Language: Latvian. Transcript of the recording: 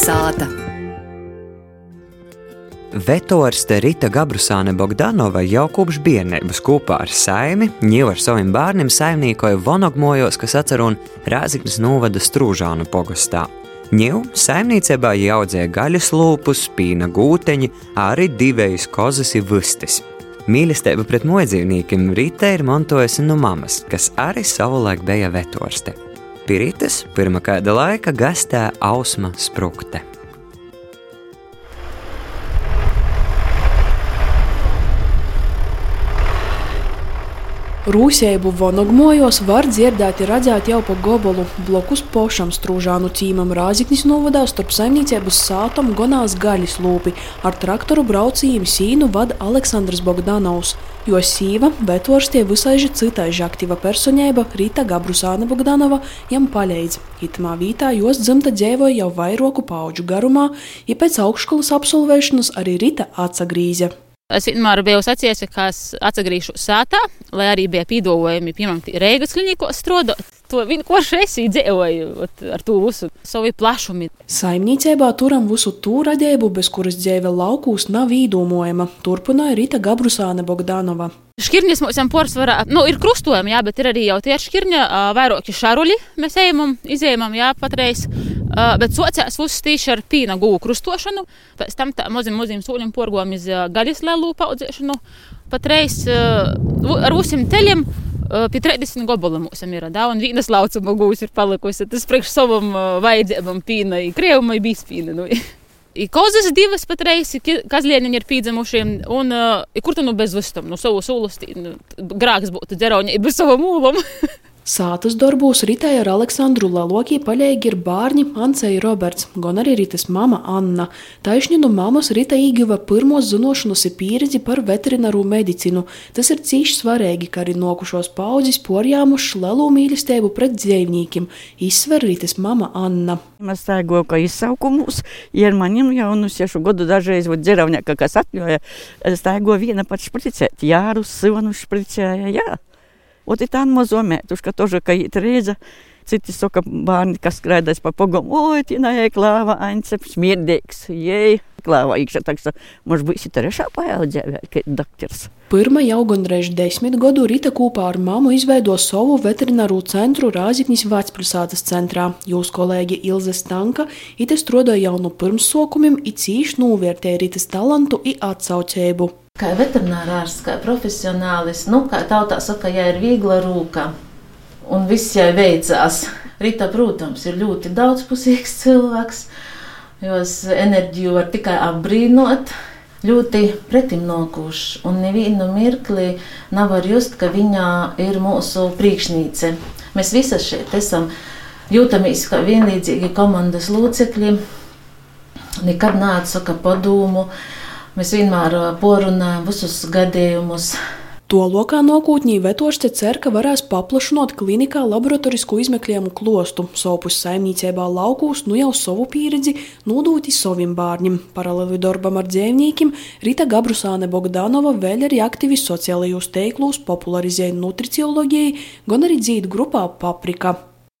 sāta. Vetorste Rita Gabrusāne Bogdanova jau kopš bērnības kopā ar saimi, jau ar saviem bērniem saimniekoja Vonogmojos, kas atcer un Rāziknes novada Strūžānu pogastā. Ņēmu saimniecībā audzēja gaļas lūpus, pīna gūteņi, arī divējus kozas ir vistas. Mīlestība pret mūždzīvniekiem Rīta ir mantojusi no mammas, kas arī savulaik bija vetorste. Pie Rītas pirmā kāda laika gastē Ausma Sprukte. Rūsēju vonogmojos var dzirdēt, redzēt jau pa gobolu blokus pošam strūžānu cīmam Rāziknis novadā starp saimniecības sātam gonās gaļas lūpi. Ar traktoru braucījiem sīnu vada Aleksandrs Bogdanovs, jo sīva vetvorstie visaiži citaiži aktīva personēba Rīta Gabrusāna Bogdanova jam paļeidz. Itamā vītā jos dzimta dzēvoja jau vairoku pauģu garumā, ja pēc augšskolas absolvēšanas arī Rīta atsagrīze. Es vienmēr biju sacījis, ka es atgriežos sētā, lai arī bija pīdolojumi, piemēram, Rīgas klinikos strādāt. To vienkārši es dzīvoju ar to visu savu plašumu. Saimniecībā turam visu to radību, bez kuras dzīve laukūs nav īdomojama, turpināja Rita Gabrusāne Bogdanova. Šķirņas mums jau porcelāna, nu, ir krustojumi, jā, bet ir arī jau tie šķirņa, vairāki šaruļi mēs ejam, izējam, jā, patreiz. Uh, bet sociāls viss tieši ar pīna gūku krustošanu, pēc tam tā maziem, maziem soļiem porgom iz uh, gaļas lēlu paudzēšanu. Patreiz uh, ar visiem teļiem uh, pie 30 gabaliem mums ir da, un vienas laucuma gūs ir palikusi. Tas priekš savam uh, vajadzībam pīna, krievumai bija spīna. Nu. I kozas divas patreiz, kazlieniņi ir pīdzemuši, un uh, kur tu nu bez vistam, nu savu sulasti, nu, grāks būtu dzerauņa, bez savu mūlam. Sātas darbos ritēja ar Aleksandru Lalokī paļēgi ir bārņi Anceja Roberts, gan arī ritas mama Anna. Taišņi no mammas rita īguva pirmos zinošanas pieredzi par veterināru medicinu. Tas ir cīši svarīgi, ka arī nokušos paudzes porjāmuši lielu mīlestību pret dzīvniekiem, izsver ritas mama Anna. Mēs staigo, ka izsaukumus, ja manim jau nu sešu gadu dažreiz, vod dzeravņā, kas atļoja, staigo viena pat špricēt, jārus, sivanu špricēja, jā. От и там мозомētuši, ka toža, ka īt reiza, citi saka, bērni, kas skrēdēs pa pogom, oi, tīnājai klāva, aņcep, smirdīgs, jei, klāva īkšā, tā kā, mož būsi trešā paaudzē vēl, kā doktors. Pirmā jau gandrīz desmit gadu Rita kopā ar mammu izveido savu veterināru centru Rāziknis Vācpilsētas centrā. Jūs kolēģi Ilze Stanka ite strādāja jau no pirmssokumiem, it cīši novērtēja Ritas talantu i atsaucēbu. Kā veterinārārs, kā profesionālis, nu, kā tautā saka, ja ir viegla rūka un viss jau veicās. Rīta, protams, ir ļoti daudzpusīgs cilvēks, jo enerģiju var tikai apbrīnot. Ļoti pretimnākošs, un nevienu mirkli nevar just, ka viņa ir mūsu priekšnīce. Mēs visi šeit esam jūtamies kā vienlīdzīgi komandas locekļi. Nekad neatsaka padomu, Mēs vienmēr porunājam visus gadījumus. To lokā nākotnē Vetošce cer, ka varēs paplašināt klinikā laboratorisku izmeklējumu klostu, sopus saimniecībā laukūs, nu jau savu pieredzi nodoti saviem bērniem. Paralēli darbam ar dzīvniekiem Rita Gabrusāne Bogdanova vēl arī aktīvi sociālajos teiklūs popularizēja nutricioloģiju, gan arī dzīdu grupā Paprika.